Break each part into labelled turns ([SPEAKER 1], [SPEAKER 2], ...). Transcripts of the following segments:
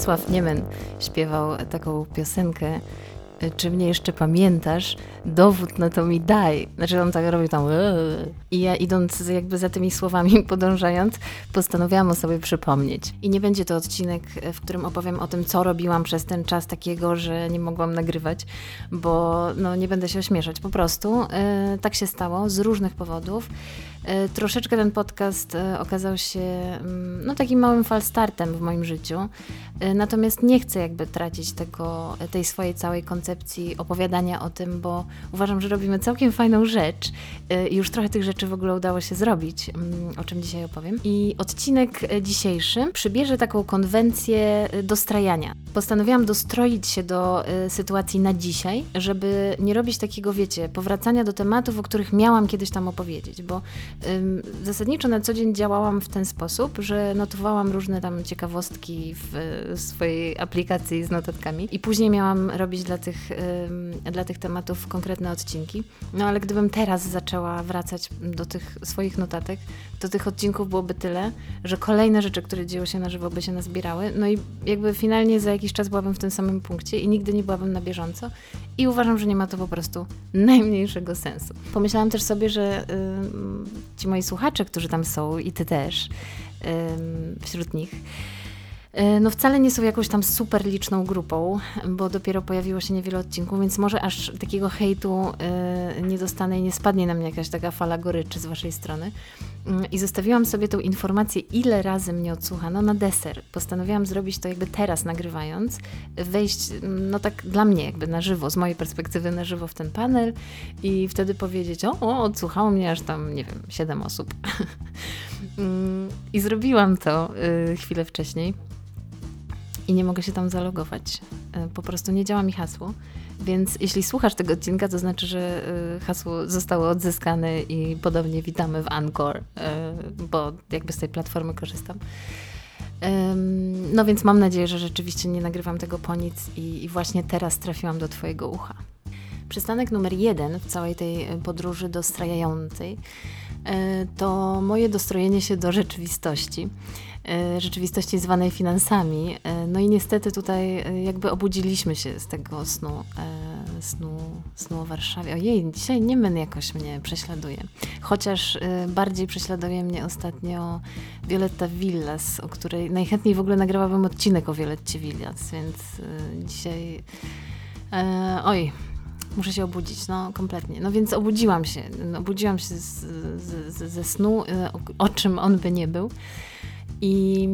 [SPEAKER 1] Czesław Niemen śpiewał taką piosenkę czy mnie jeszcze pamiętasz, dowód na to mi daj. Znaczy on tak robił tam eee. i ja idąc jakby za tymi słowami podążając, postanowiłam o sobie przypomnieć. I nie będzie to odcinek, w którym opowiem o tym, co robiłam przez ten czas takiego, że nie mogłam nagrywać, bo no, nie będę się ośmieszać. Po prostu e, tak się stało z różnych powodów. E, troszeczkę ten podcast e, okazał się mm, no, takim małym falstartem w moim życiu. E, natomiast nie chcę jakby tracić tego, tej swojej całej koncepcji opowiadania o tym, bo uważam, że robimy całkiem fajną rzecz już trochę tych rzeczy w ogóle udało się zrobić, mm, o czym dzisiaj opowiem. I odcinek dzisiejszy przybierze taką konwencję dostrajania. Postanowiłam dostroić się do sytuacji na dzisiaj, żeby nie robić takiego, wiecie, powracania do tematów, o których miałam kiedyś tam opowiedzieć, bo Zasadniczo na co dzień działałam w ten sposób, że notowałam różne tam ciekawostki w swojej aplikacji z notatkami i później miałam robić dla tych, dla tych tematów konkretne odcinki. No ale gdybym teraz zaczęła wracać do tych swoich notatek, to tych odcinków byłoby tyle, że kolejne rzeczy, które dzieją się na żywo, by się nazbierały. No i jakby finalnie za jakiś czas byłabym w tym samym punkcie i nigdy nie byłabym na bieżąco. I uważam, że nie ma to po prostu najmniejszego sensu. Pomyślałam też sobie, że ci moi słuchacze, którzy tam są i ty też wśród nich, no wcale nie są jakąś tam super liczną grupą, bo dopiero pojawiło się niewiele odcinków, więc może aż takiego hejtu e, nie dostanę i nie spadnie na mnie jakaś taka fala goryczy z waszej strony. Mm, I zostawiłam sobie tą informację, ile razy mnie odsłuchano na deser. Postanowiłam zrobić to jakby teraz nagrywając, wejść, no tak dla mnie jakby na żywo, z mojej perspektywy na żywo w ten panel i wtedy powiedzieć, o, o odsłuchało mnie aż tam, nie wiem, siedem osób. Mm, I zrobiłam to y, chwilę wcześniej i nie mogę się tam zalogować. Y, po prostu nie działa mi hasło. Więc jeśli słuchasz tego odcinka, to znaczy, że y, hasło zostało odzyskane i podobnie witamy w Anchor, y, bo jakby z tej platformy korzystam. No więc mam nadzieję, że rzeczywiście nie nagrywam tego po nic i, i właśnie teraz trafiłam do Twojego ucha. Przystanek numer jeden w całej tej podróży dostrajającej to moje dostrojenie się do rzeczywistości. E, rzeczywistości zwanej finansami. E, no i niestety tutaj e, jakby obudziliśmy się z tego snu, snu, snu o Warszawie. Ojej, dzisiaj Niemen jakoś mnie prześladuje. Chociaż bardziej prześladuje mnie ostatnio Violetta Villas, o której najchętniej w ogóle nagrałabym odcinek o Violetcie Villas, więc dzisiaj... Oj, muszę się obudzić, no kompletnie. No więc obudziłam się, obudziłam się z, z, ze snu, o, o czym on by nie był. I,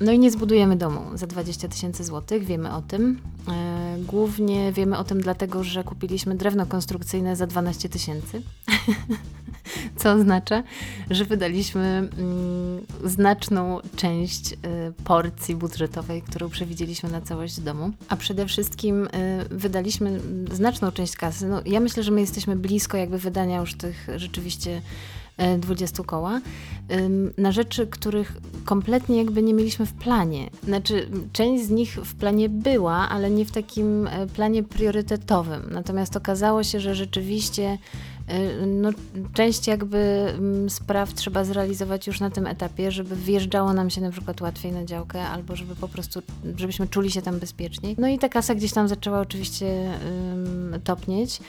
[SPEAKER 1] no i nie zbudujemy domu za 20 tysięcy złotych, wiemy o tym. E, głównie wiemy o tym dlatego, że kupiliśmy drewno konstrukcyjne za 12 tysięcy. Co oznacza, że wydaliśmy mm, znaczną część y, porcji budżetowej, którą przewidzieliśmy na całość domu. A przede wszystkim y, wydaliśmy znaczną część kasy. No, ja myślę, że my jesteśmy blisko jakby wydania już tych rzeczywiście 20 koła, na rzeczy, których kompletnie jakby nie mieliśmy w planie. Znaczy, część z nich w planie była, ale nie w takim e, planie priorytetowym. Natomiast okazało się, że rzeczywiście no, część jakby mm, spraw trzeba zrealizować już na tym etapie, żeby wjeżdżało nam się na przykład łatwiej na działkę, albo żeby po prostu, żebyśmy czuli się tam bezpieczniej. No i ta kasa gdzieś tam zaczęła oczywiście topnieć,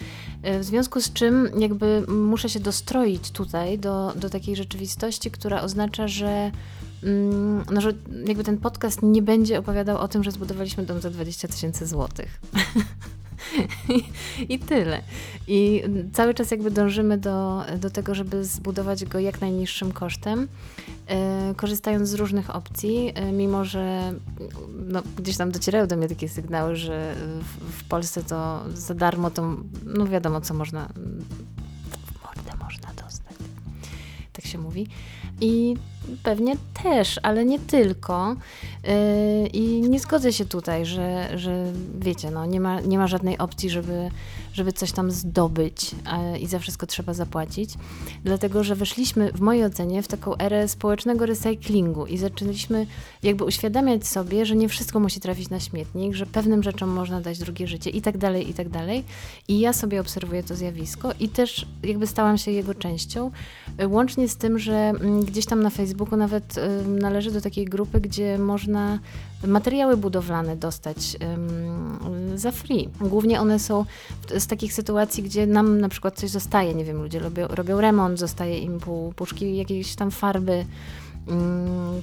[SPEAKER 1] y, w związku z czym jakby muszę się dostroić tutaj do, do takiej rzeczywistości, która oznacza, że no, że jakby ten podcast nie będzie opowiadał o tym, że zbudowaliśmy dom za 20 tysięcy złotych. I, tyle. I cały czas jakby dążymy do, do tego, żeby zbudować go jak najniższym kosztem, e, korzystając z różnych opcji, e, mimo że no, gdzieś tam docierają do mnie takie sygnały, że w, w Polsce to za darmo to, no wiadomo co można, w mordę można dostać. Tak się mówi. I pewnie też, ale nie tylko. Yy, I nie zgodzę się tutaj, że, że wiecie, no, nie, ma, nie ma żadnej opcji, żeby, żeby coś tam zdobyć i za wszystko trzeba zapłacić. Dlatego, że weszliśmy w mojej ocenie w taką erę społecznego recyklingu i zaczęliśmy jakby uświadamiać sobie, że nie wszystko musi trafić na śmietnik, że pewnym rzeczom można dać drugie życie i tak dalej, i tak dalej. I ja sobie obserwuję to zjawisko i też jakby stałam się jego częścią, łącznie z tym, że mm, gdzieś tam na Facebooku Facebooku nawet należy do takiej grupy, gdzie można materiały budowlane dostać za free. Głównie one są z takich sytuacji, gdzie nam na przykład coś zostaje, nie wiem, ludzie robią, robią remont, zostaje im pół puszki jakiejś tam farby,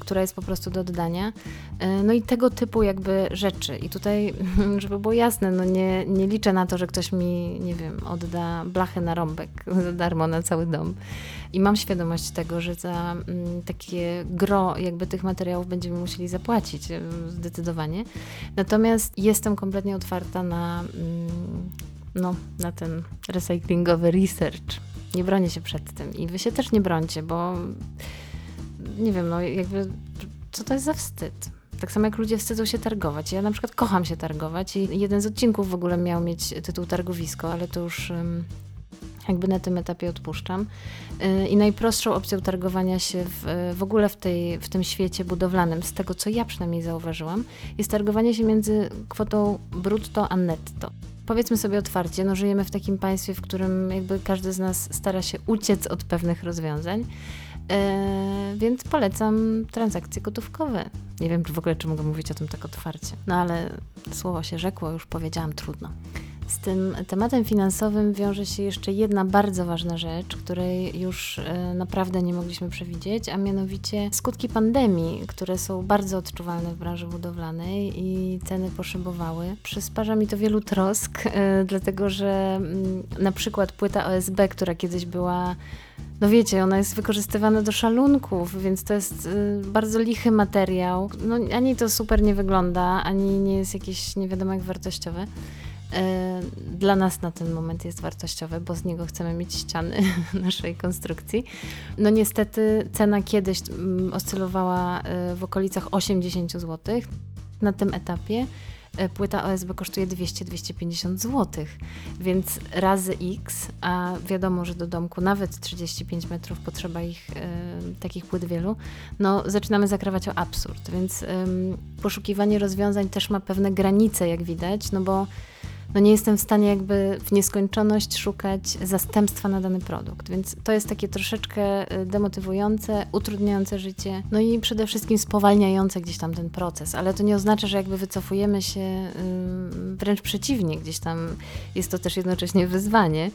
[SPEAKER 1] która jest po prostu do oddania. E, no i tego typu jakby rzeczy. I tutaj, żeby było jasne, no nie, nie liczę na to, że ktoś mi, nie wiem, odda blachę na rąbek za darmo na cały dom. I mam świadomość tego, że za mm, takie gro jakby tych materiałów będziemy musieli zapłacić zdecydowanie. Natomiast jestem kompletnie otwarta na, mm, no, na ten recyklingowy research. Nie bronię się przed tym i wy się też nie brońcie, bo nie wiem, no jakby, co to jest za wstyd? Tak samo jak ludzie wstydzą się targować. Ja na przykład kocham się targować i jeden z odcinków w ogóle miał mieć tytuł Targowisko, ale to już jakby na tym etapie odpuszczam. Y, I najprostszą opcją targowania się w, w ogóle w, tej, w tym świecie budowlanym, z tego co ja przynajmniej zauważyłam, jest targowanie się między kwotą brutto a netto. Powiedzmy sobie otwarcie, no żyjemy w takim państwie, w którym jakby każdy z nas stara się uciec od pewnych rozwiązań. E, więc polecam transakcje gotówkowe. Nie wiem, w ogóle czy mogę mówić o tym tak otwarcie. No ale słowo się rzekło, już powiedziałam, trudno. Z tym tematem finansowym wiąże się jeszcze jedna bardzo ważna rzecz, której już e, naprawdę nie mogliśmy przewidzieć, a mianowicie skutki pandemii, które są bardzo odczuwalne w branży budowlanej i ceny poszybowały. Przysparza mi to wielu trosk, e, dlatego że mm, na przykład płyta OSB, która kiedyś była no wiecie, ona jest wykorzystywana do szalunków, więc to jest y, bardzo lichy materiał. No, ani to super nie wygląda, ani nie jest jakieś nie wiadomo jak wartościowe. Y, dla nas na ten moment jest wartościowe, bo z niego chcemy mieć ściany naszej konstrukcji. No niestety cena kiedyś mm, oscylowała y, w okolicach 80 zł. Na tym etapie E, płyta OSB kosztuje 200-250 zł, więc razy X, a wiadomo, że do domku nawet 35 metrów potrzeba ich, e, takich płyt wielu, no zaczynamy zakrawać o absurd, więc e, poszukiwanie rozwiązań też ma pewne granice, jak widać, no bo no nie jestem w stanie jakby w nieskończoność szukać zastępstwa na dany produkt. Więc to jest takie troszeczkę y, demotywujące, utrudniające życie, no i przede wszystkim spowalniające gdzieś tam ten proces. Ale to nie oznacza, że jakby wycofujemy się, wręcz przeciwnie, gdzieś tam jest to też jednocześnie wyzwanie.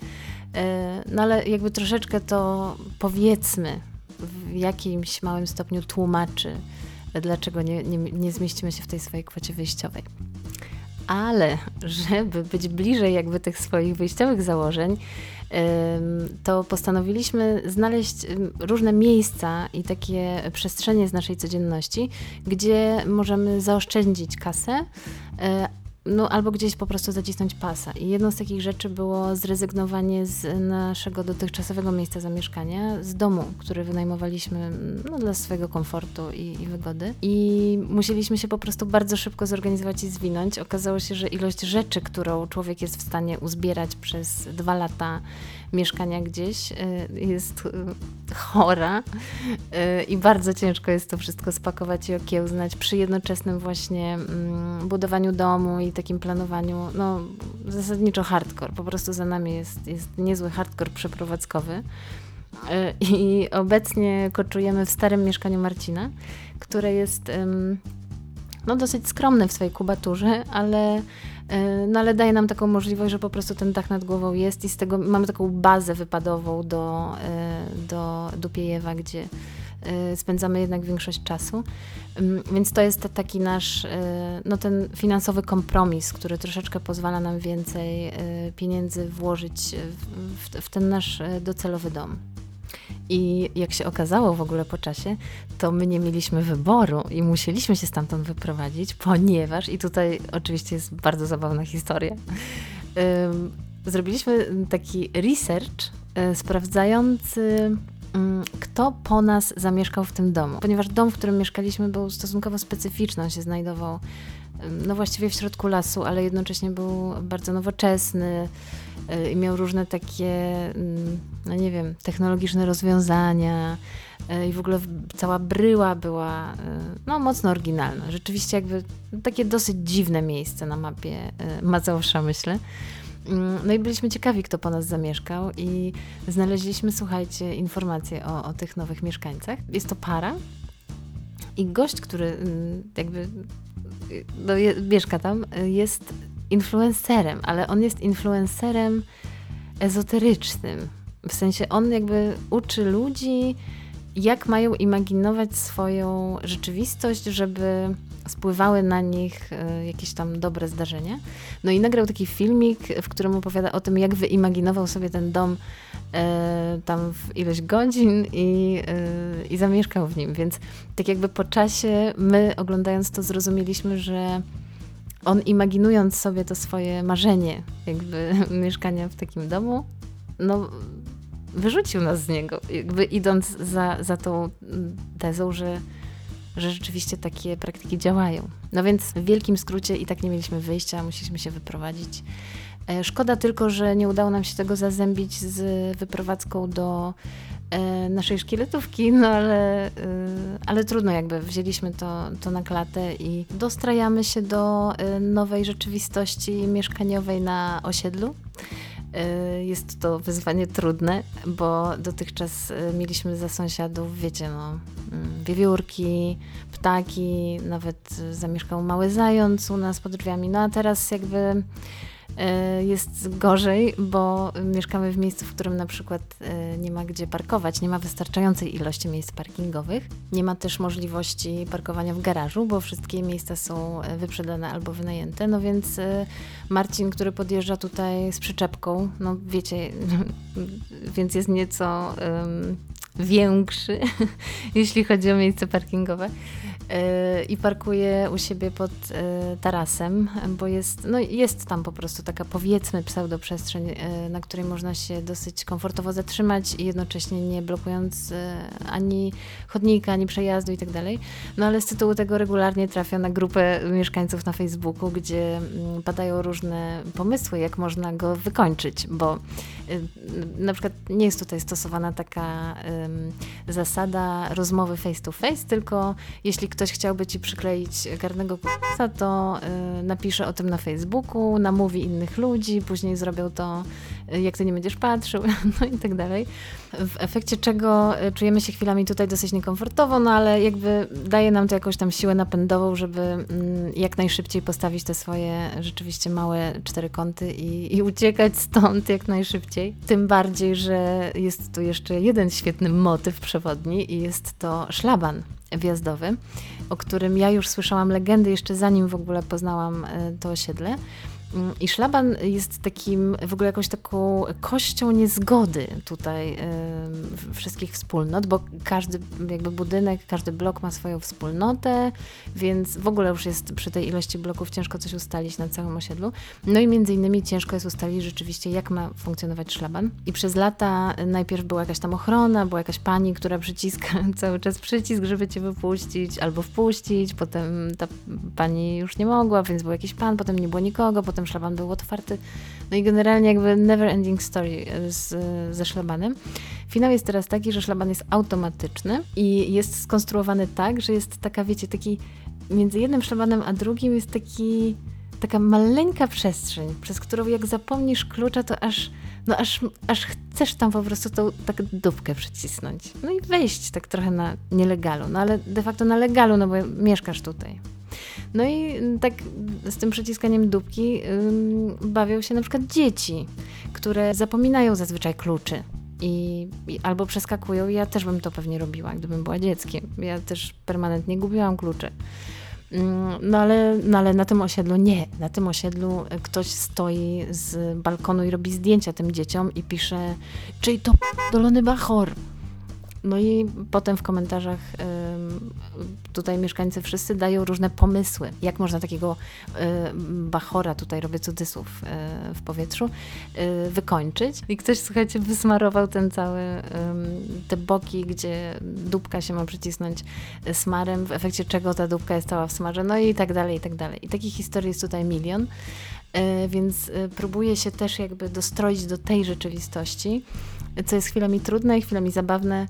[SPEAKER 1] E, no ale jakby troszeczkę to powiedzmy w jakimś małym stopniu tłumaczy, dlaczego nie, nie, nie zmieścimy się w tej swojej kwocie wyjściowej ale żeby być bliżej jakby tych swoich wyjściowych założeń, to postanowiliśmy znaleźć różne miejsca i takie przestrzenie z naszej codzienności, gdzie możemy zaoszczędzić kasę, e, no, albo gdzieś po prostu zacisnąć pasa. I jedną z takich rzeczy było zrezygnowanie z naszego dotychczasowego miejsca zamieszkania, z domu, który wynajmowaliśmy no, dla swojego komfortu i, i wygody. I musieliśmy się po prostu bardzo szybko zorganizować i zwinąć. Okazało się, że ilość rzeczy, którą człowiek jest w stanie uzbierać przez dwa lata, mieszkania gdzieś, y, jest y, chora y, i bardzo ciężko jest to wszystko spakować i okiełznać przy jednoczesnym właśnie mm, budowaniu domu i takim planowaniu, no zasadniczo hardcore, po prostu za nami jest, jest niezły hardcore przeprowadzkowy. I obecnie koczujemy w starym mieszkaniu Marcina, które jest no, dosyć skromne w swojej kubaturze, ale no ale daje nam taką możliwość, że po prostu ten dach nad głową jest i z tego mamy taką bazę wypadową do, e, do Dupiejewa, gdzie e, spędzamy jednak większość czasu. Mm, więc to jest taki nasz, no ten finansowy kompromis, który troszeczkę pozwala nam więcej pieniędzy włożyć w, w ten nasz docelowy dom. I jak się okazało w ogóle po czasie, to my nie mieliśmy wyboru i musieliśmy się stamtąd wyprowadzić, ponieważ, i tutaj oczywiście jest bardzo zabawna historia, zrobiliśmy taki research e, sprawdzający kto po nas zamieszkał w tym domu. Ponieważ dom, w którym mieszkaliśmy, był stosunkowo specyficzny. On się znajdował no właściwie w środku lasu, ale jednocześnie był bardzo nowoczesny y, i miał różne takie, mm, no nie wiem, technologiczne rozwiązania y, i w ogóle cała bryła była y, no mocno oryginalna. Rzeczywiście jakby takie dosyć dziwne miejsce na mapie Mazowsza, myślę. Mm, no i byliśmy ciekawi, kto po nas zamieszkał i znaleźliśmy, słuchajcie, informacje o, o tych nowych mieszkańcach. Jest to para i gość, który mm, jakby no, mieszka tam, jest influencerem, ale on jest influencerem ezoterycznym. W sensie on jakby uczy ludzi, jak mają imaginować swoją rzeczywistość, żeby spływały na nich e, jakieś tam dobre zdarzenia. No i nagrał taki filmik, w którym opowiada o tym, jak wyimaginował sobie ten dom e, tam w ileś godzin i, e, i zamieszkał w nim. Więc tak jakby po czasie my oglądając to zrozumieliśmy, że on imaginując sobie to swoje marzenie jakby mieszkania w takim domu, no wyrzucił nas z niego, jakby idąc za, za tą tezą, że, że rzeczywiście takie praktyki działają. No więc w wielkim skrócie i tak nie mieliśmy wyjścia, musieliśmy się wyprowadzić. E, szkoda tylko, że nie udało nam się tego zazębić z wyprowadzką do e, naszej szkieletówki, no ale, e, ale trudno jakby, wzięliśmy to, to na klatę i dostrajamy się do nowej rzeczywistości mieszkaniowej na osiedlu. Y, jest to wyzwanie trudne, bo dotychczas y, mieliśmy za sąsiadów, wiecie, no, mm, wiewiórki, ptaki, nawet zamieszkał mały zając u nas pod drzwiami. No a teraz jakby jest gorzej, bo mieszkamy w miejscu, w którym na przykład e, nie ma gdzie parkować, nie ma wystarczającej ilości miejsc parkingowych. Nie ma też możliwości parkowania w garażu, bo wszystkie miejsca są e, wyprzedane albo wynajęte. No więc Marcin, który podjeżdża tutaj z przyczepką, no wiecie, więc jest nieco um, większy, jeśli chodzi o miejsce parkingowe i parkuje u siebie pod e, tarasem, bo jest, no jest tam po prostu taka powiedzmy pseudoprzestrzeń, e, na której można się dosyć komfortowo zatrzymać i jednocześnie nie blokując ani chodnika, ani przejazdu i tak. No ale z tytułu tego regularnie trafia na grupę mieszkańców na Facebooku, gdzie mm, padają różne pomysły, jak można go wykończyć, bo na przykład nie jest tutaj stosowana taka zasada rozmowy face to face, tylko jeśli ktoś chciałby ci przykleić garnego k***a, to y, napisze o tym na Facebooku, namówi innych ludzi, później zrobią to, y, jak ty nie będziesz patrzył, no i tak dalej. W efekcie czego y, czujemy się chwilami tutaj dosyć niekomfortowo, no ale jakby daje nam to jakąś tam siłę napędową, żeby mm, jak najszybciej postawić te swoje rzeczywiście małe cztery kąty i, i uciekać stąd jak najszybciej. Tym bardziej, że jest tu jeszcze jeden świetny motyw przewodni i jest to szlaban wjazdowy, o którym ja już słyszałam legendy jeszcze zanim w ogóle poznałam e, to osiedle. I szlaban jest takim, w ogóle jakąś taką kością niezgody tutaj y, wszystkich wspólnot, bo każdy jakby budynek, każdy blok ma swoją wspólnotę, więc w ogóle już jest przy tej ilości bloków ciężko coś ustalić na całym osiedlu. No i między innymi ciężko jest ustalić rzeczywiście, jak ma funkcjonować szlaban. I przez lata najpierw była jakaś tam ochrona, była jakaś pani, która przyciska cały czas przycisk, żeby cię wypuścić albo wpuścić, potem ta pani już nie mogła, więc był jakiś pan, potem nie było nikogo, potem potem szlaban był otwarty. No i generalnie jakby never ending story e, z, ze szlabanem. Finał jest teraz taki, że szlaban jest automatyczny i jest skonstruowany tak, że jest taka, wiecie, taki między jednym szlabanem a drugim jest taki taka maleńka przestrzeń, przez którą jak zapomnisz klucza, to aż, no aż, aż chcesz tam po prostu tą tak dupkę przycisnąć. No i wejść tak trochę na nielegalu, no ale de facto na legalu, no bo mieszkasz tutaj. No i tak z tym przyciskaniem dupki ym, bawią się na przykład dzieci, które zapominają zazwyczaj kluczy. I, I, albo przeskakują. Ja też bym to pewnie robiła, gdybym była dzieckiem. Ja też permanentnie gubiłam klucze. No ale, no ale na tym osiedlu nie. Na tym osiedlu ktoś stoi z balkonu i robi zdjęcia tym dzieciom i pisze, czyj to dolony bachor. No i potem w komentarzach tutaj mieszkańcy wszyscy dają różne pomysły, jak można takiego bachora, tutaj robię cudzysłów e, w powietrzu, e, wykończyć. I ktoś, słuchajcie, wysmarował ten cały, te boki, gdzie dupka się ma przycisnąć smarem, w efekcie czego ta dupka jest cała w smarze, no i tak dalej, i tak dalej. I takich historii jest tutaj milion. E, więc próbuję się też jakby dostroić do tej rzeczywistości, co jest chwilami trudne chwilami zabawne,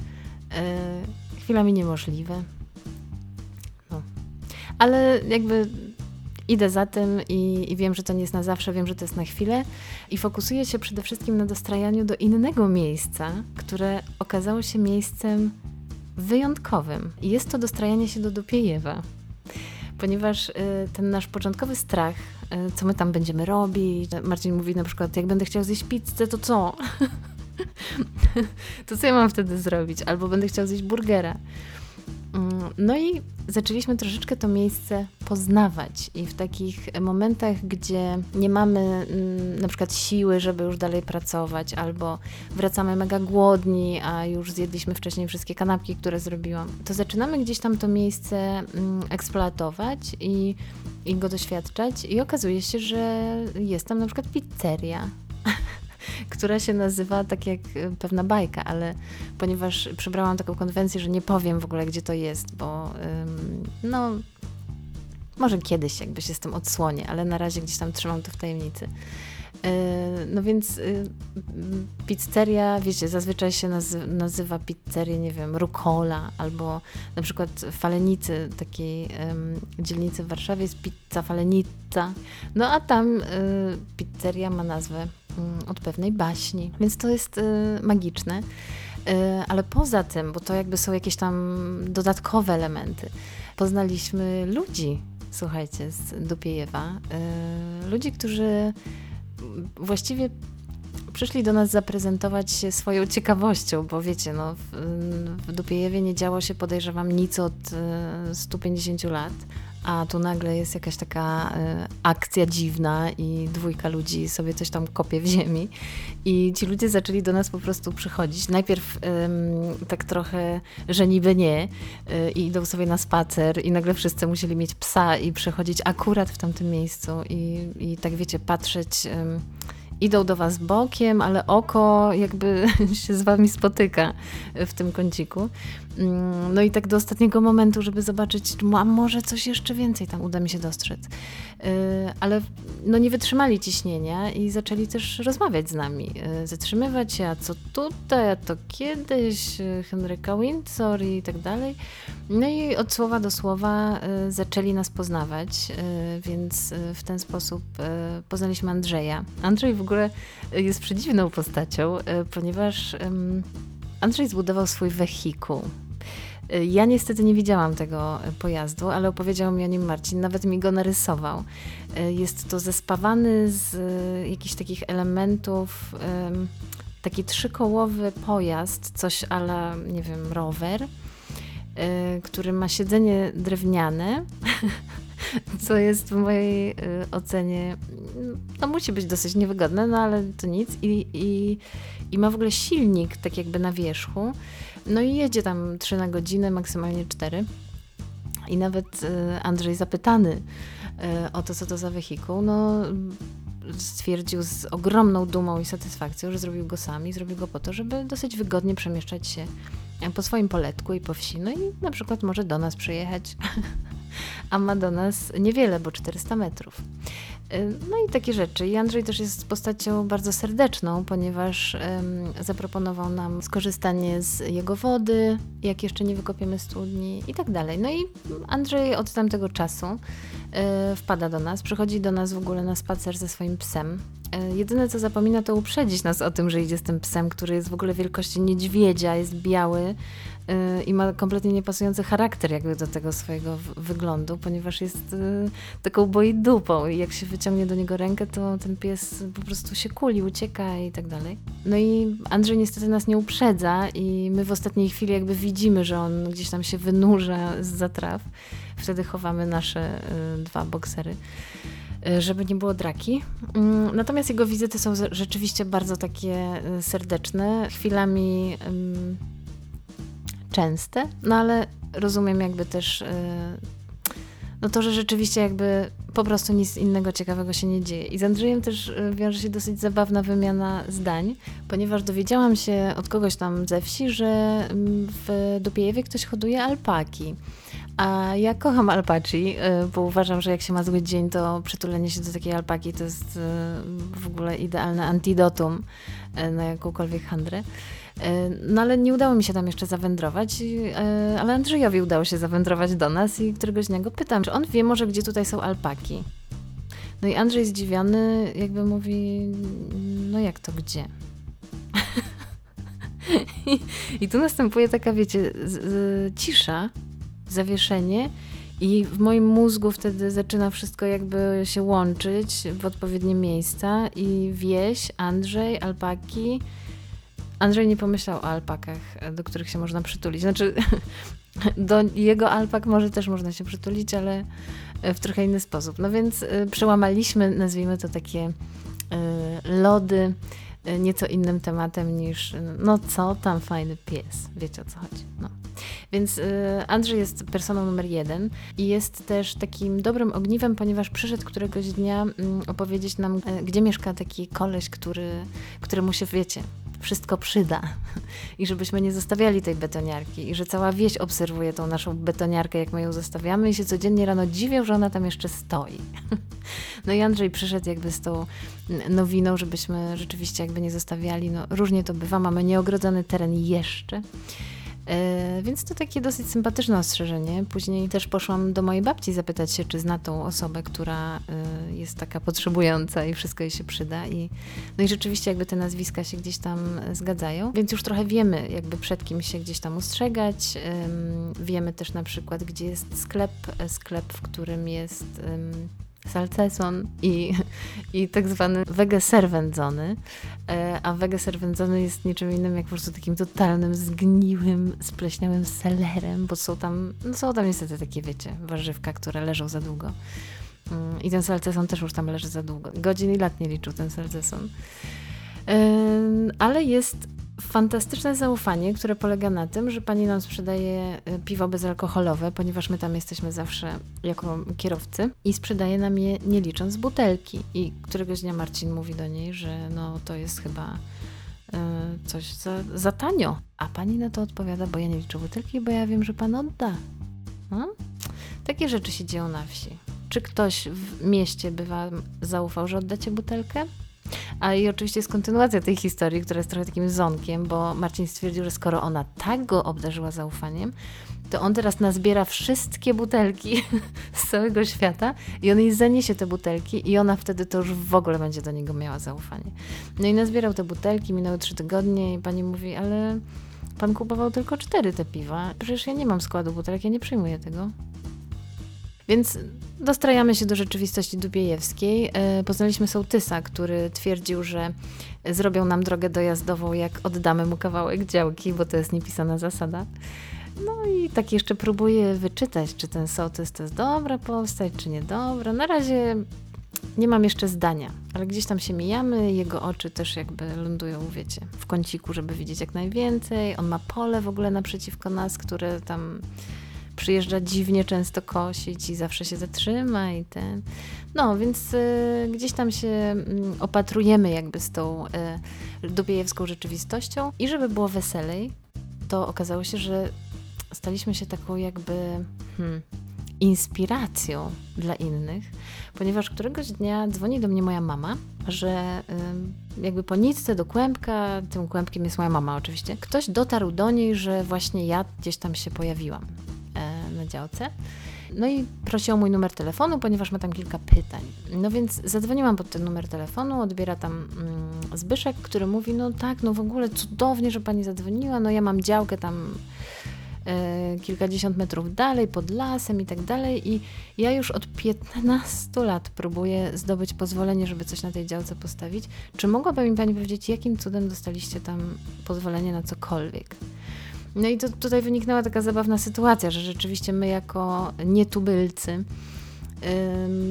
[SPEAKER 1] chwilami niemożliwe. No. Ale jakby idę za tym i, i, wiem, że to nie jest na zawsze, wiem, że to jest na chwilę i fokusuję się przede wszystkim na dostrajaniu do innego miejsca, które okazało się miejscem wyjątkowym. I jest to dostrajanie się do Dupiejewa. Ponieważ y, ten nasz początkowy strach, co my tam będziemy robić, Marcin mówi na przykład, jak będę chciał zjeść pizzę, to co? to co ja mam wtedy zrobić? Albo będę chciał zjeść burgera. Mm, no i zaczęliśmy troszeczkę to miejsce poznawać i w takich momentach, gdzie nie mamy mm, na przykład siły, żeby już dalej pracować, albo wracamy mega głodni, a już zjedliśmy wcześniej wszystkie kanapki, które zrobiłam, to zaczynamy gdzieś tam to miejsce mm, eksploatować i, i go doświadczać. I okazuje się, że jest tam na przykład pizzeria która się nazywa tak jak e, pewna bajka, ale ponieważ przybrałam taką konwencję, że nie powiem w ogóle, gdzie to jest, bo no, może kiedyś jakby się z tym odsłonię, ale na razie gdzieś tam trzymam to w tajemnicy. E, no więc y, pizzeria, wiecie, zazwyczaj się nazywa pizzerię, nie wiem, Rukola, albo na przykład w Falenicy, takiej dzielnicy w Warszawie jest pizza Falenica. No a tam y, pizzeria ma nazwę Mm, od pewnej baśni, więc to jest y, magiczne. Y, ale poza tym, bo to jakby są jakieś tam dodatkowe elementy, poznaliśmy ludzi, słuchajcie, z Dupiejewa. Y, ludzi, którzy właściwie przyszli do nas zaprezentować się swoją ciekawością, bo wiecie, no, w, w Dupiejewie nie działo się, podejrzewam, nic od 150 lat, a tu nagle jest jakaś taka y, akcja dziwna i dwójka ludzi sobie coś tam kopie w ziemi. I ci ludzie zaczęli do nas po prostu przychodzić. Najpierw tak trochę, że niby nie, y, i idą sobie na spacer, i nagle wszyscy musieli mieć psa i przychodzić akurat w tamtym miejscu. I, i tak wiecie, patrzeć idą do was bokiem, ale oko jakby się z wami spotyka w tym kąciku. Mm, no i tak do ostatniego momentu, żeby zobaczyć, a może coś jeszcze więcej tam uda mi się dostrzec. Y, ale no nie wytrzymali ciśnienia i zaczęli też rozmawiać z nami, y, zatrzymywać się, a co tutaj, a to kiedyś, y, Henryka Windsor i tak dalej. No i od słowa do słowa zaczęli nas poznawać, więc w ten sposób poznaliśmy Andrzeja. Andrzej w ogóle jest przedziwną postacią, ponieważ Andrzej zbudował swój wehikuł. Ja niestety nie widziałam tego pojazdu, ale opowiedział mi o nim Marcin, nawet mi go narysował. Jest to zespawany z jakichś takich elementów, taki trzykołowy pojazd, coś ale, nie wiem, rower, który ma siedzenie drewniane, co jest w mojej ocenie, no musi być dosyć niewygodne, no ale to nic. I, i, i ma w ogóle silnik tak jakby na wierzchu, no i jedzie tam 3 na godzinę, maksymalnie 4. I nawet y, Andrzej zapytany y, o to, co to za wehikuł, no stwierdził z ogromną dumą i satysfakcją, że zrobił go sam i zrobił go po to, żeby dosyć wygodnie przemieszczać się po swoim poletku i po wsi. No i na przykład może do nas przyjechać, a ma do nas niewiele, bo 400 metrów. No i takie rzeczy. I Andrzej też jest postacią bardzo serdeczną, ponieważ um, zaproponował nam skorzystanie z jego wody, jak jeszcze nie wykopiemy studni i tak dalej. No i Andrzej od tamtego czasu y, wpada do nas, przychodzi do nas w ogóle na spacer ze swoim psem. Y, jedyne co zapomina to uprzedzić nas o tym, że idzie z tym psem, który jest w ogóle wielkości niedźwiedzia, jest biały, i ma kompletnie niepasujący charakter jakby do tego swojego wyglądu, ponieważ jest y, taką boi dupą i jak się wyciągnie do niego rękę, to ten pies po prostu się kuli, ucieka i tak dalej. No i Andrzej niestety nas nie uprzedza i my w ostatniej chwili jakby widzimy, że on gdzieś tam się wynurza z zatraw. Wtedy chowamy nasze y, dwa boksery y, żeby nie było draki. Mm, natomiast jego wizyty są rzeczywiście bardzo takie serdeczne. Chwilami częste, no ale rozumiem jakby też y, no to, że rzeczywiście jakby po prostu nic innego ciekawego się nie dzieje. I z Andrzejem też y, wiąże się dosyć zabawna wymiana zdań, ponieważ dowiedziałam się od kogoś tam ze wsi, że mm, w Dupiejewie ktoś hoduje alpaki. A ja kocham alpaci, y, bo uważam, że jak się ma zły dzień, to przytulenie się do takiej alpaki to jest w ogóle idealne antidotum na jakąkolwiek handrę. E, no ale nie udało mi się tam jeszcze zawędrować, e, ale Andrzejowi udało się zawędrować do nas i któregoś dnia go pytam, czy on wie może, gdzie tutaj są alpaki. No i Andrzej zdziwiony jakby mówi, no jak to gdzie? I, I tu następuje taka, wiecie, z, z, cisza, zawieszenie i w moim mózgu wtedy zaczyna wszystko jakby się łączyć w odpowiednie miejsca i wieś, Andrzej, alpaki. Andrzej nie pomyślał o alpakach, do których się można przytulić. Znaczy, do jego alpak może też można się przytulić, ale w trochę inny sposób. No więc y, przełamaliśmy, nazwijmy to takie lody nieco innym tematem niż no co tam fajny pies. Wiecie o co chodzi. No. Więc Andrzej jest personą numer jeden i jest też takim dobrym ogniwem, ponieważ przyszedł któregoś dnia mm, opowiedzieć nam, gdzie mieszka taki koleś, który, któremu się, wiecie, wszystko przyda i żebyśmy nie zostawiali tej betoniarki i że cała wieś obserwuje tą naszą betoniarkę, jak my ją zostawiamy i się codziennie rano dziwią, że ona tam jeszcze stoi. No i Andrzej przyszedł jakby z tą nowiną, żebyśmy rzeczywiście jakby nie zostawiali. No różnie to bywa, mamy nieogrodzony teren jeszcze. E, więc to takie dosyć sympatyczne ostrzeżenie. Później też poszłam do mojej babci zapytać się, czy zna tą osobę, która e, jest taka potrzebująca i wszystko jej się przyda. I, no i rzeczywiście jakby te nazwiska się gdzieś tam zgadzają, więc już trochę wiemy jakby przed kim się gdzieś tam ustrzegać. Wiemy też na przykład, gdzie jest sklep, sklep, w którym jest salceson i, i tak zwany wegeser wędzony. E, a wegeser wędzony jest niczym innym jak po prostu takim totalnym, zgniłym, spleśniałym selerem, bo są tam, no są tam niestety takie, wiecie, warzywka, które leżą za długo. Mm, I ten salceson też już tam leży za długo. Godzin i lat nie liczył ten salceson. Ale jest fantastyczne zaufanie, które polega na tym, że pani nam sprzedaje e, piwo bezalkoholowe, ponieważ my tam jesteśmy zawsze jako kierowcy i sprzedaje nam je nie licząc butelki. I któregoś dnia Marcin mówi do niej, że no to jest chyba y, coś za, za tanio. A pani na to odpowiada, bo ja nie liczę butelki, bo ja wiem, że pan odda. No? Takie rzeczy się dzieją na wsi. Czy ktoś w mieście by wam zaufał, że oddacie butelkę? A i oczywiście jest kontynuacja tej historii, która jest trochę takim zonkiem, bo Marcin stwierdził, że skoro ona tak go obdarzyła zaufaniem, to on teraz nazbiera wszystkie butelki z całego świata i on jej zaniesie te butelki i ona wtedy to już w ogóle będzie do niego miała zaufanie. No i nazbierał te butelki, minęły trzy tygodnie i pani mówi, ale pan kupował tylko cztery te piwa. Przecież ja nie mam składu butelek, ja nie przyjmuję tego. Więc dostrajamy się do rzeczywistości dubiejewskiej. E, poznaliśmy sołtysa, który twierdził, że zrobią nam drogę dojazdową, jak oddamy mu kawałek działki, bo to jest niepisana zasada. No i tak jeszcze próbuję wyczytać, czy ten sołtys to jest dobra postać, czy niedobra. Na razie nie mam jeszcze zdania, ale gdzieś tam się mijamy, jego oczy też jakby lądują, wiecie, w kąciku, żeby widzieć jak najwięcej. On ma pole w ogóle naprzeciwko nas, które tam przyjeżdża dziwnie często kosić i zawsze się zatrzyma i ten. No, więc y, gdzieś tam się y, opatrujemy jakby z tą y, dubiejewską rzeczywistością i żeby było weselej, to okazało się, że staliśmy się taką jakby hmm, inspiracją dla innych, ponieważ któregoś dnia dzwoni do mnie moja mama, że y, jakby po nitce do kłębka, tym kłębkiem jest moja mama oczywiście, ktoś dotarł do niej, że właśnie ja gdzieś tam się pojawiłam na działce. No i prosił o mój numer telefonu, ponieważ ma tam kilka pytań. No więc zadzwoniłam pod ten numer telefonu, odbiera tam mm, Zbyszek, który mówi, no tak, no w ogóle cudownie, że pani zadzwoniła, no ja mam działkę tam e, kilkadziesiąt metrów dalej, pod lasem i tak dalej i ja już od 15 lat próbuję zdobyć pozwolenie, żeby coś na tej działce postawić. Czy mogłaby mi pani powiedzieć, jakim cudem dostaliście tam pozwolenie na cokolwiek? No i to, tutaj wyniknęła taka zabawna sytuacja, że rzeczywiście my jako nietubylcy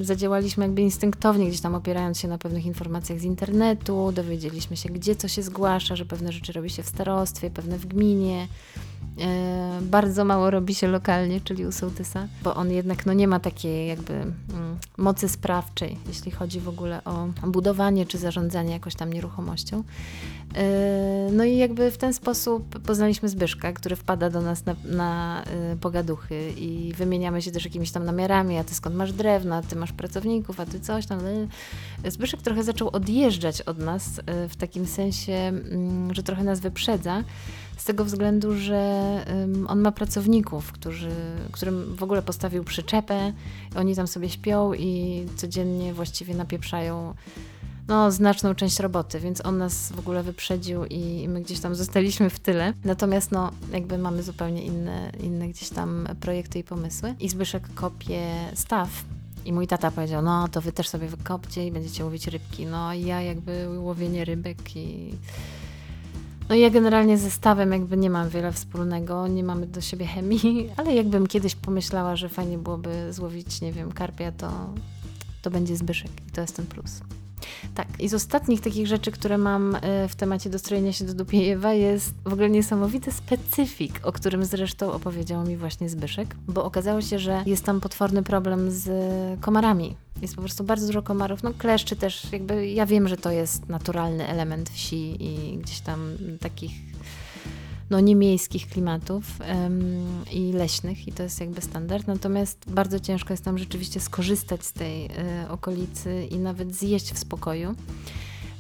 [SPEAKER 1] zadziałaliśmy jakby instynktownie, gdzieś tam opierając się na pewnych informacjach z internetu, dowiedzieliśmy się, gdzie co się zgłasza, że pewne rzeczy robi się w starostwie, pewne w gminie, bardzo mało robi się lokalnie, czyli u sołtysa, bo on jednak no, nie ma takiej jakby mm, mocy sprawczej, jeśli chodzi w ogóle o budowanie czy zarządzanie jakoś tam nieruchomością. E, no i jakby w ten sposób poznaliśmy Zbyszka, który wpada do nas na, na e, pogaduchy i wymieniamy się też jakimiś tam namiarami, a ty skąd masz drewno, a ty masz pracowników, a ty coś tam. Zbyszek trochę zaczął odjeżdżać od nas w takim sensie, mm, że trochę nas wyprzedza, z tego względu, że on ma pracowników, którzy, którym w ogóle postawił przyczepę, oni tam sobie śpią i codziennie właściwie napieprzają no, znaczną część roboty, więc on nas w ogóle wyprzedził i my gdzieś tam zostaliśmy w tyle. Natomiast no, jakby mamy zupełnie inne, inne gdzieś tam projekty i pomysły. I Zbyszek kopie staw i mój tata powiedział, no to wy też sobie wykopcie i będziecie łowić rybki. No i ja jakby łowienie rybek i... No ja generalnie ze stawem jakby nie mam wiele wspólnego, nie mamy do siebie chemii, ale jakbym kiedyś pomyślała, że fajnie byłoby złowić, nie wiem, karpia, to, to będzie Zbyszek i to jest ten plus. Tak, i z ostatnich takich rzeczy, które mam e, w temacie dostrojenia się do Dupiejewa jest w ogóle niesamowity specyfik, o którym zresztą opowiedział mi właśnie Zbyszek, bo okazało się, że jest tam potworny problem z komarami. Jest po prostu bardzo dużo komarów, no kleszczy też, jakby ja wiem, że to jest naturalny element wsi i gdzieś tam takich no, niemiejskich klimatów i leśnych i to jest jakby standard. Natomiast bardzo ciężko jest tam rzeczywiście skorzystać z tej y, okolicy i nawet zjeść w spokoju.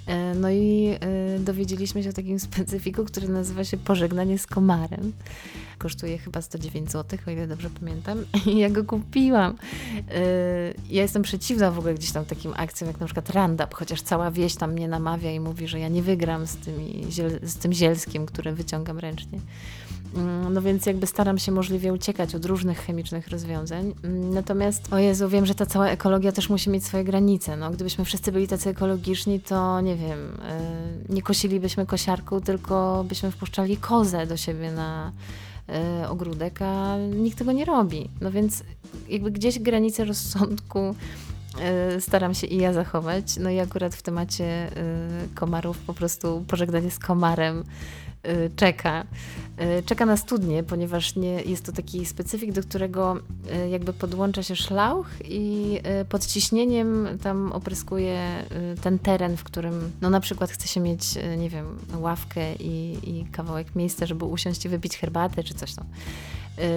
[SPEAKER 1] E, no i y, dowiedzieliśmy się o takim specyfiku, który nazywa się pożegnanie z komarem. Kosztuje chyba 109 zł, o ile dobrze pamiętam. I ja go kupiłam. Y, ja jestem przeciwna w ogóle gdzieś tam takim akcjom, jak na przykład Roundup, chociaż cała wieś tam mnie namawia i mówi, że ja nie wygram z, tymi, z tym zielskim, które wyciągam ręcznie. No więc jakby staram się możliwie uciekać od różnych chemicznych rozwiązań. Mm, natomiast, o Jezu, wiem, że ta cała ekologia też musi mieć swoje granice. No, gdybyśmy wszyscy byli tacy ekologiczni, to nie wiem, y, nie kosilibyśmy kosiarką, tylko byśmy wpuszczali kozę do siebie na y, ogródek, a nikt tego nie robi. No więc jakby gdzieś granice rozsądku y, staram się i ja zachować. No i akurat w temacie komarów po prostu pożegnanie z komarem czeka. Y, czeka na studnie, ponieważ nie, jest to taki specyfik, do którego y, jakby podłącza się szlauch i pod ciśnieniem tam opryskuje ten teren, w którym no na przykład chce się mieć, nie wiem, ławkę i, i kawałek miejsca, żeby usiąść i wypić herbatę czy coś tam.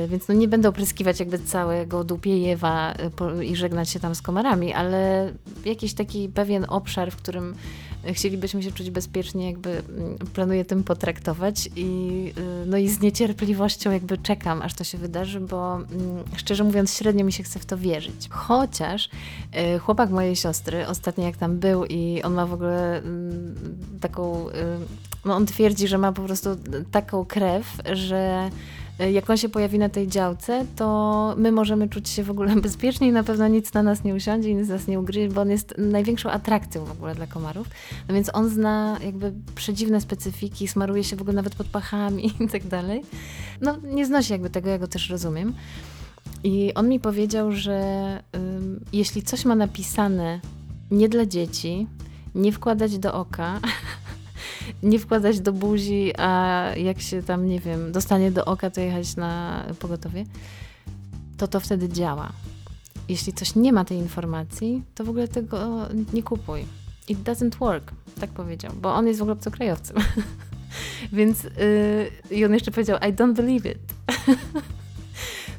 [SPEAKER 1] Więc no nie będę opryskiwać jakby całego Dupiejewa i żegnać się tam z komarami, ale jakiś taki pewien obszar, w którym chcielibyśmy się czuć bezpiecznie, jakby mm, planuję tym potraktować i, y, no i z niecierpliwością jakby czekam, aż to się wydarzy, bo mm, szczerze mówiąc średnio mi się chce w to wierzyć. Chociaż y, chłopak mojej siostry ostatnio jak tam był i on ma w ogóle mm, taką, y, no on twierdzi, że ma po prostu taką krew, że jak on się pojawi na tej działce, to my możemy czuć się w ogóle bezpiecznie i na pewno nic na nas nie usiądzie nic nas nie ugryzie, bo on jest największą atrakcją w ogóle dla komarów. No więc on zna jakby przedziwne specyfiki, smaruje się w ogóle nawet pod pachami i tak dalej. No nie znosi jakby tego, ja go też rozumiem. I on mi powiedział, że um, jeśli coś ma napisane nie dla dzieci, nie wkładać do oka, nie wkładać do buzi, a jak się tam, nie wiem, dostanie do oka, to jechać na pogotowie, to to wtedy działa. Jeśli coś nie ma tej informacji, to w ogóle tego nie kupuj. It doesn't work, tak powiedział, bo on jest w ogóle obcokrajowcem. Więc yy, i on jeszcze powiedział, I don't believe it.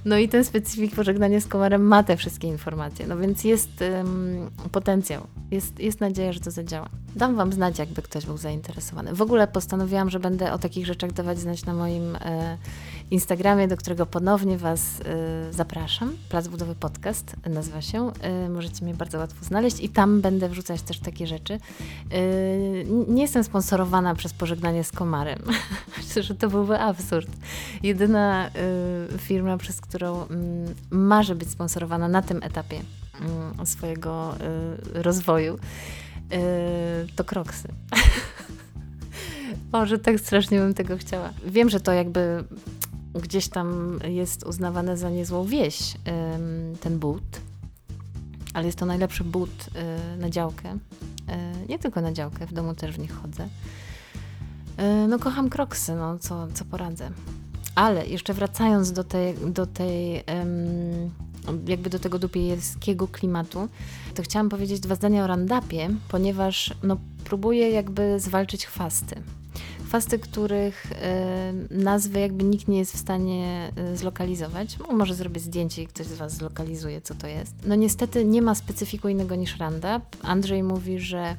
[SPEAKER 1] No i ten specyfik pożegnania z komarem ma te wszystkie informacje, no więc jest um, potencjał, jest, jest nadzieja, że to zadziała. Dam Wam znać, jakby ktoś był zainteresowany. W ogóle postanowiłam, że będę o takich rzeczach dawać znać na moim e, Instagramie, do którego ponownie Was e, zapraszam. Plac Budowy Podcast nazywa się. E, możecie mnie bardzo łatwo znaleźć i tam będę wrzucać też takie rzeczy. E, nie jestem sponsorowana przez pożegnanie z komarem. Myślę, że to byłby absurd. Jedyna e, firma, przez którą mm, marzy być sponsorowana na tym etapie mm, swojego e, rozwoju, to kroksy. Może tak strasznie bym tego chciała. Wiem, że to jakby gdzieś tam jest uznawane za niezłą wieś, ten but, ale jest to najlepszy but y, na działkę. Y, nie tylko na działkę, w domu też w nich chodzę. Y, no kocham kroksy, no co, co poradzę. Ale jeszcze wracając do tej, do tej jakby do tego dupiejskiego klimatu, to chciałam powiedzieć dwa zdania o randapie, ponieważ no, próbuję jakby zwalczyć chwasty chwasty, których y, nazwy jakby nikt nie jest w stanie y, zlokalizować. No, może zrobię zdjęcie i ktoś z Was zlokalizuje, co to jest. No niestety nie ma specyfiku innego niż Roundup. Andrzej mówi, że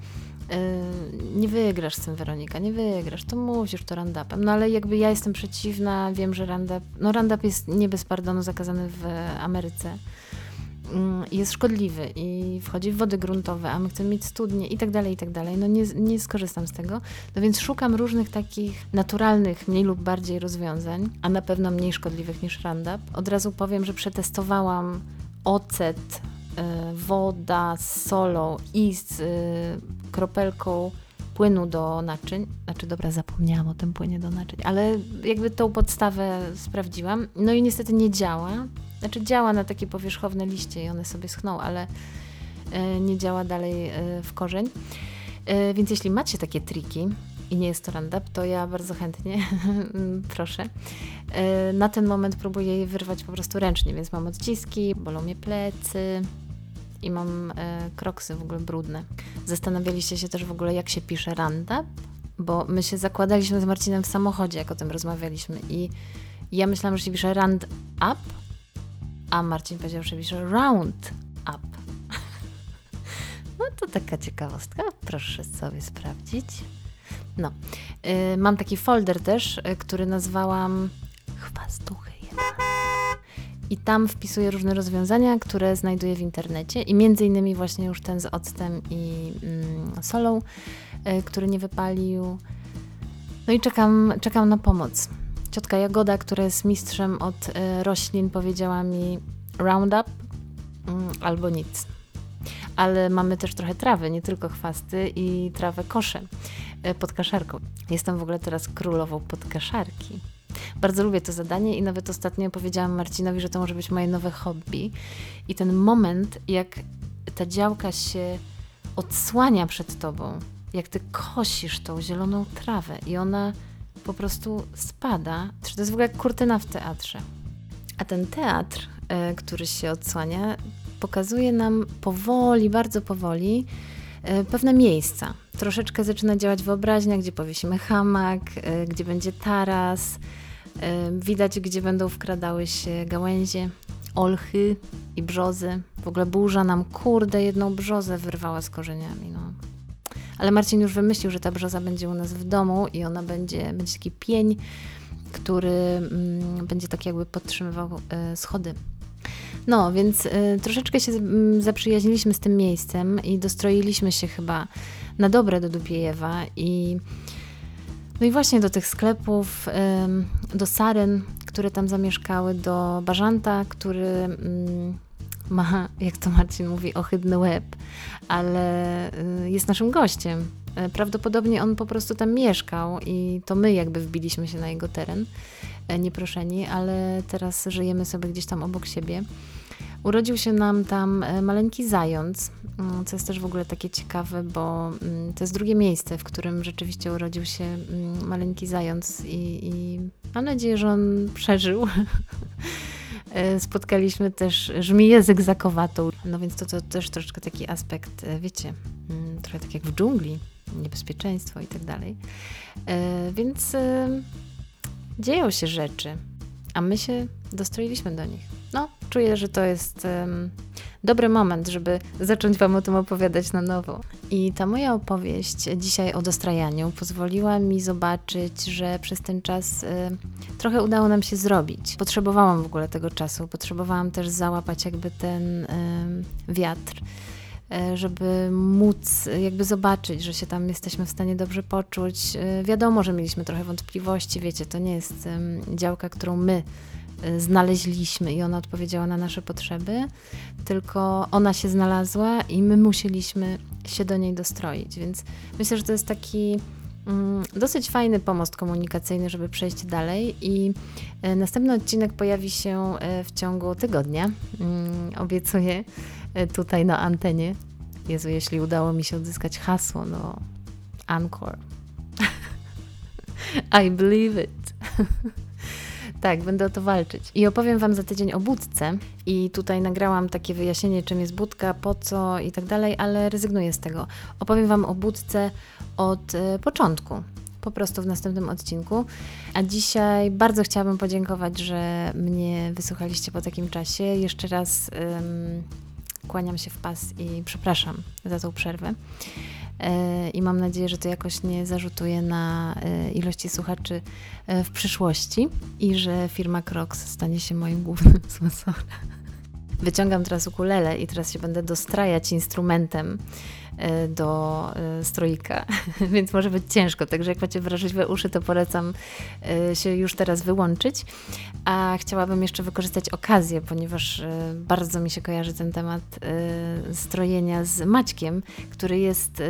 [SPEAKER 1] nie wygrasz z tym Weronika, nie wygrasz, to musisz to randapem. No ale jakby ja jestem przeciwna, wiem, że randap, no randap jest nie bez pardonu zakazany w Ameryce. Mm, jest szkodliwy i wchodzi w wody gruntowe, a my chcemy mieć studnie i tak dalej, i tak dalej. No nie, nie skorzystam z tego. No więc szukam różnych takich naturalnych, mniej lub bardziej rozwiązań, a na pewno mniej szkodliwych niż Roundup. Od razu powiem, że przetestowałam ocet, y, woda z solą i z y, kropelką płynu do naczyń. Znaczy, dobra, zapomniałam o tym płynie do naczyń, ale jakby tą podstawę sprawdziłam. No i niestety nie działa. Znaczy działa na takie powierzchowne liście i one sobie schną, ale e, nie działa dalej e, w korzeń. E, więc jeśli macie takie triki i nie jest to Roundup, to ja bardzo chętnie proszę. Na ten moment próbuję je wyrwać po prostu ręcznie, więc mam odciski, bolą mnie plecy i mam kroksy w ogóle brudne. Zastanawialiście się też w ogóle, jak się pisze Roundup? Bo my się zakładaliśmy z Marcinem w samochodzie, jak o tym rozmawialiśmy i ja myślałam, że się pisze Roundup, a Marcin powiedział, pisze round up. No to taka ciekawostka, proszę sobie sprawdzić. No, yy, mam taki folder też, yy, który nazwałam Chwastuchy I tam wpisuję różne rozwiązania, które znajduję w internecie i między innymi właśnie już ten z octem i mm, solą, yy, który nie wypalił. No i czekam, czekam na pomoc. Ciotka Jagoda, która jest mistrzem od y, roślin, powiedziała mi Roundup mm, albo nic. Ale mamy też trochę trawy, nie tylko chwasty i trawę koszę y, pod kaszarką. Jestem w ogóle teraz królową pod kaszarki. Bardzo lubię to zadanie i nawet ostatnio powiedziałam Marcinowi, że to może być moje nowe hobby. I ten moment, jak ta działka się odsłania przed tobą, jak ty kosisz tą zieloną trawę i ona po prostu spada. To jest w ogóle kurtyna w teatrze. A ten teatr, e, który się odsłania, pokazuje nam powoli, bardzo powoli e, pewne miejsca. Troszeczkę zaczyna działać wyobraźnia, gdzie powiesimy hamak, e, gdzie będzie taras, widać, gdzie będą wkradały się gałęzie, olchy i brzozy. W ogóle burza nam, kurde, jedną brzozę wyrwała z korzeniami. No. Ale Marcin już wymyślił, że ta brzoza będzie u nas w domu i ona będzie, będzie taki pień, który mm, będzie tak jakby podtrzymywał y, schody. No, więc y, troszeczkę się y, zaprzyjaźniliśmy z tym miejscem i dostroiliśmy się chyba na dobre do Dubiejewa i no i właśnie do tych sklepów, do saren, które tam zamieszkały, do Bażanta, który mm, ma, jak to Marcin mówi, ohydny łeb, ale y, jest naszym gościem. E, prawdopodobnie on po prostu tam mieszkał i to my jakby wbiliśmy się na jego teren, e, nieproszeni, ale teraz żyjemy sobie gdzieś tam obok siebie. Urodził się nam tam maleńki zając, co jest też w ogóle takie ciekawe, bo to jest drugie miejsce, w którym rzeczywiście urodził się maleńki zając i, i mam nadzieję, że on przeżył. E, spotkaliśmy też żmiję zygzakowatą, no więc to, to też troszeczkę taki aspekt, e, wiecie, mm, trochę tak jak w dżungli, niebezpieczeństwo i tak dalej. E, więc dzieją się rzeczy, a my się dostroiliśmy do nich. No, czuję, że to jest dobry moment, żeby zacząć Wam o tym opowiadać na nowo. I ta moja opowieść dzisiaj o dostrajaniu pozwoliła mi zobaczyć, że przez ten czas y, trochę udało nam się zrobić. Potrzebowałam w ogóle tego czasu, potrzebowałam też załapać jakby ten y, wiatr y, żeby móc jakby zobaczyć, że się tam jesteśmy w stanie dobrze poczuć. Y, wiadomo, że mieliśmy trochę wątpliwości, wiecie, to nie jest działka, którą my znaleźliśmy i ona odpowiedziała na nasze potrzeby, tylko ona się znalazła i my musieliśmy się do niej dostroić. Więc myślę, że to jest taki mm, dosyć fajny pomost komunikacyjny, żeby przejść dalej. I e, następny odcinek pojawi się e, w ciągu tygodnia. Mm, obiecuję tutaj na antenie. Jezu, jeśli udało mi się odzyskać hasło, no Anchor. I believe it. Tak, będę o to walczyć. I opowiem Wam za tydzień o budce. I tutaj nagrałam takie wyjaśnienie, czym jest budka, po co i tak dalej, ale rezygnuję z tego. Opowiem Wam o budce od y, początku po prostu w następnym odcinku. A dzisiaj bardzo chciałabym podziękować, że mnie wysłuchaliście po takim czasie. Jeszcze raz kłaniam się w pas i przepraszam za tą przerwę. I mam nadzieję, że to jakoś nie zarzutuje na ilości słuchaczy w przyszłości i że firma Crocs stanie się moim głównym sponsorem. Wyciągam teraz ukulele i teraz się będę dostrajać instrumentem e, do e, stroika, więc może być ciężko. Także jak macie wrażliwe uszy, to polecam e, się już teraz wyłączyć. A chciałabym jeszcze wykorzystać okazję, ponieważ bardzo mi się kojarzy ten temat strojenia z Maćkiem, który jest,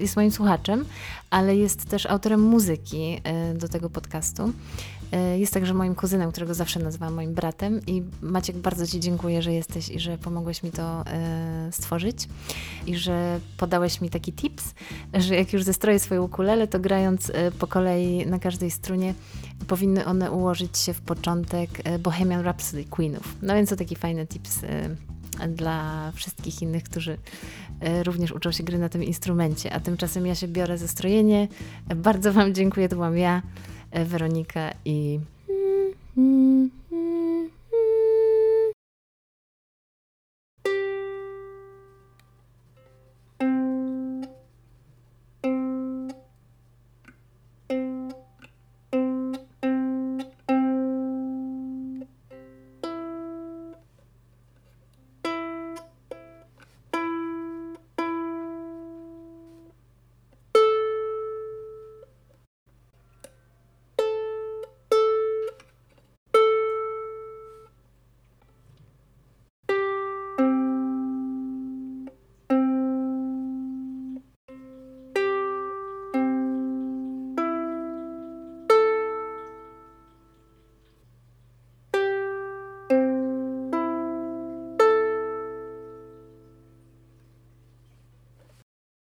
[SPEAKER 1] jest moim słuchaczem, ale jest też autorem muzyki do tego podcastu. E, jest także moim kuzynem, którego zawsze nazywam moim bratem. I Maciek, bardzo Ci dziękuję, że jesteś i że pomogłeś mi to e, stworzyć. I że podałeś mi taki tips, że jak już zestroję swoje ukulele, to grając e, po kolei na każdej strunie, powinny one ułożyć się w początek Bohemian Rhapsody Queenów. No więc to taki fajny tips dla wszystkich innych, którzy również uczą się gry na tym instrumencie. A tymczasem ja się biorę ze strojenie. Bardzo Wam dziękuję, to byłam ja. Weronika i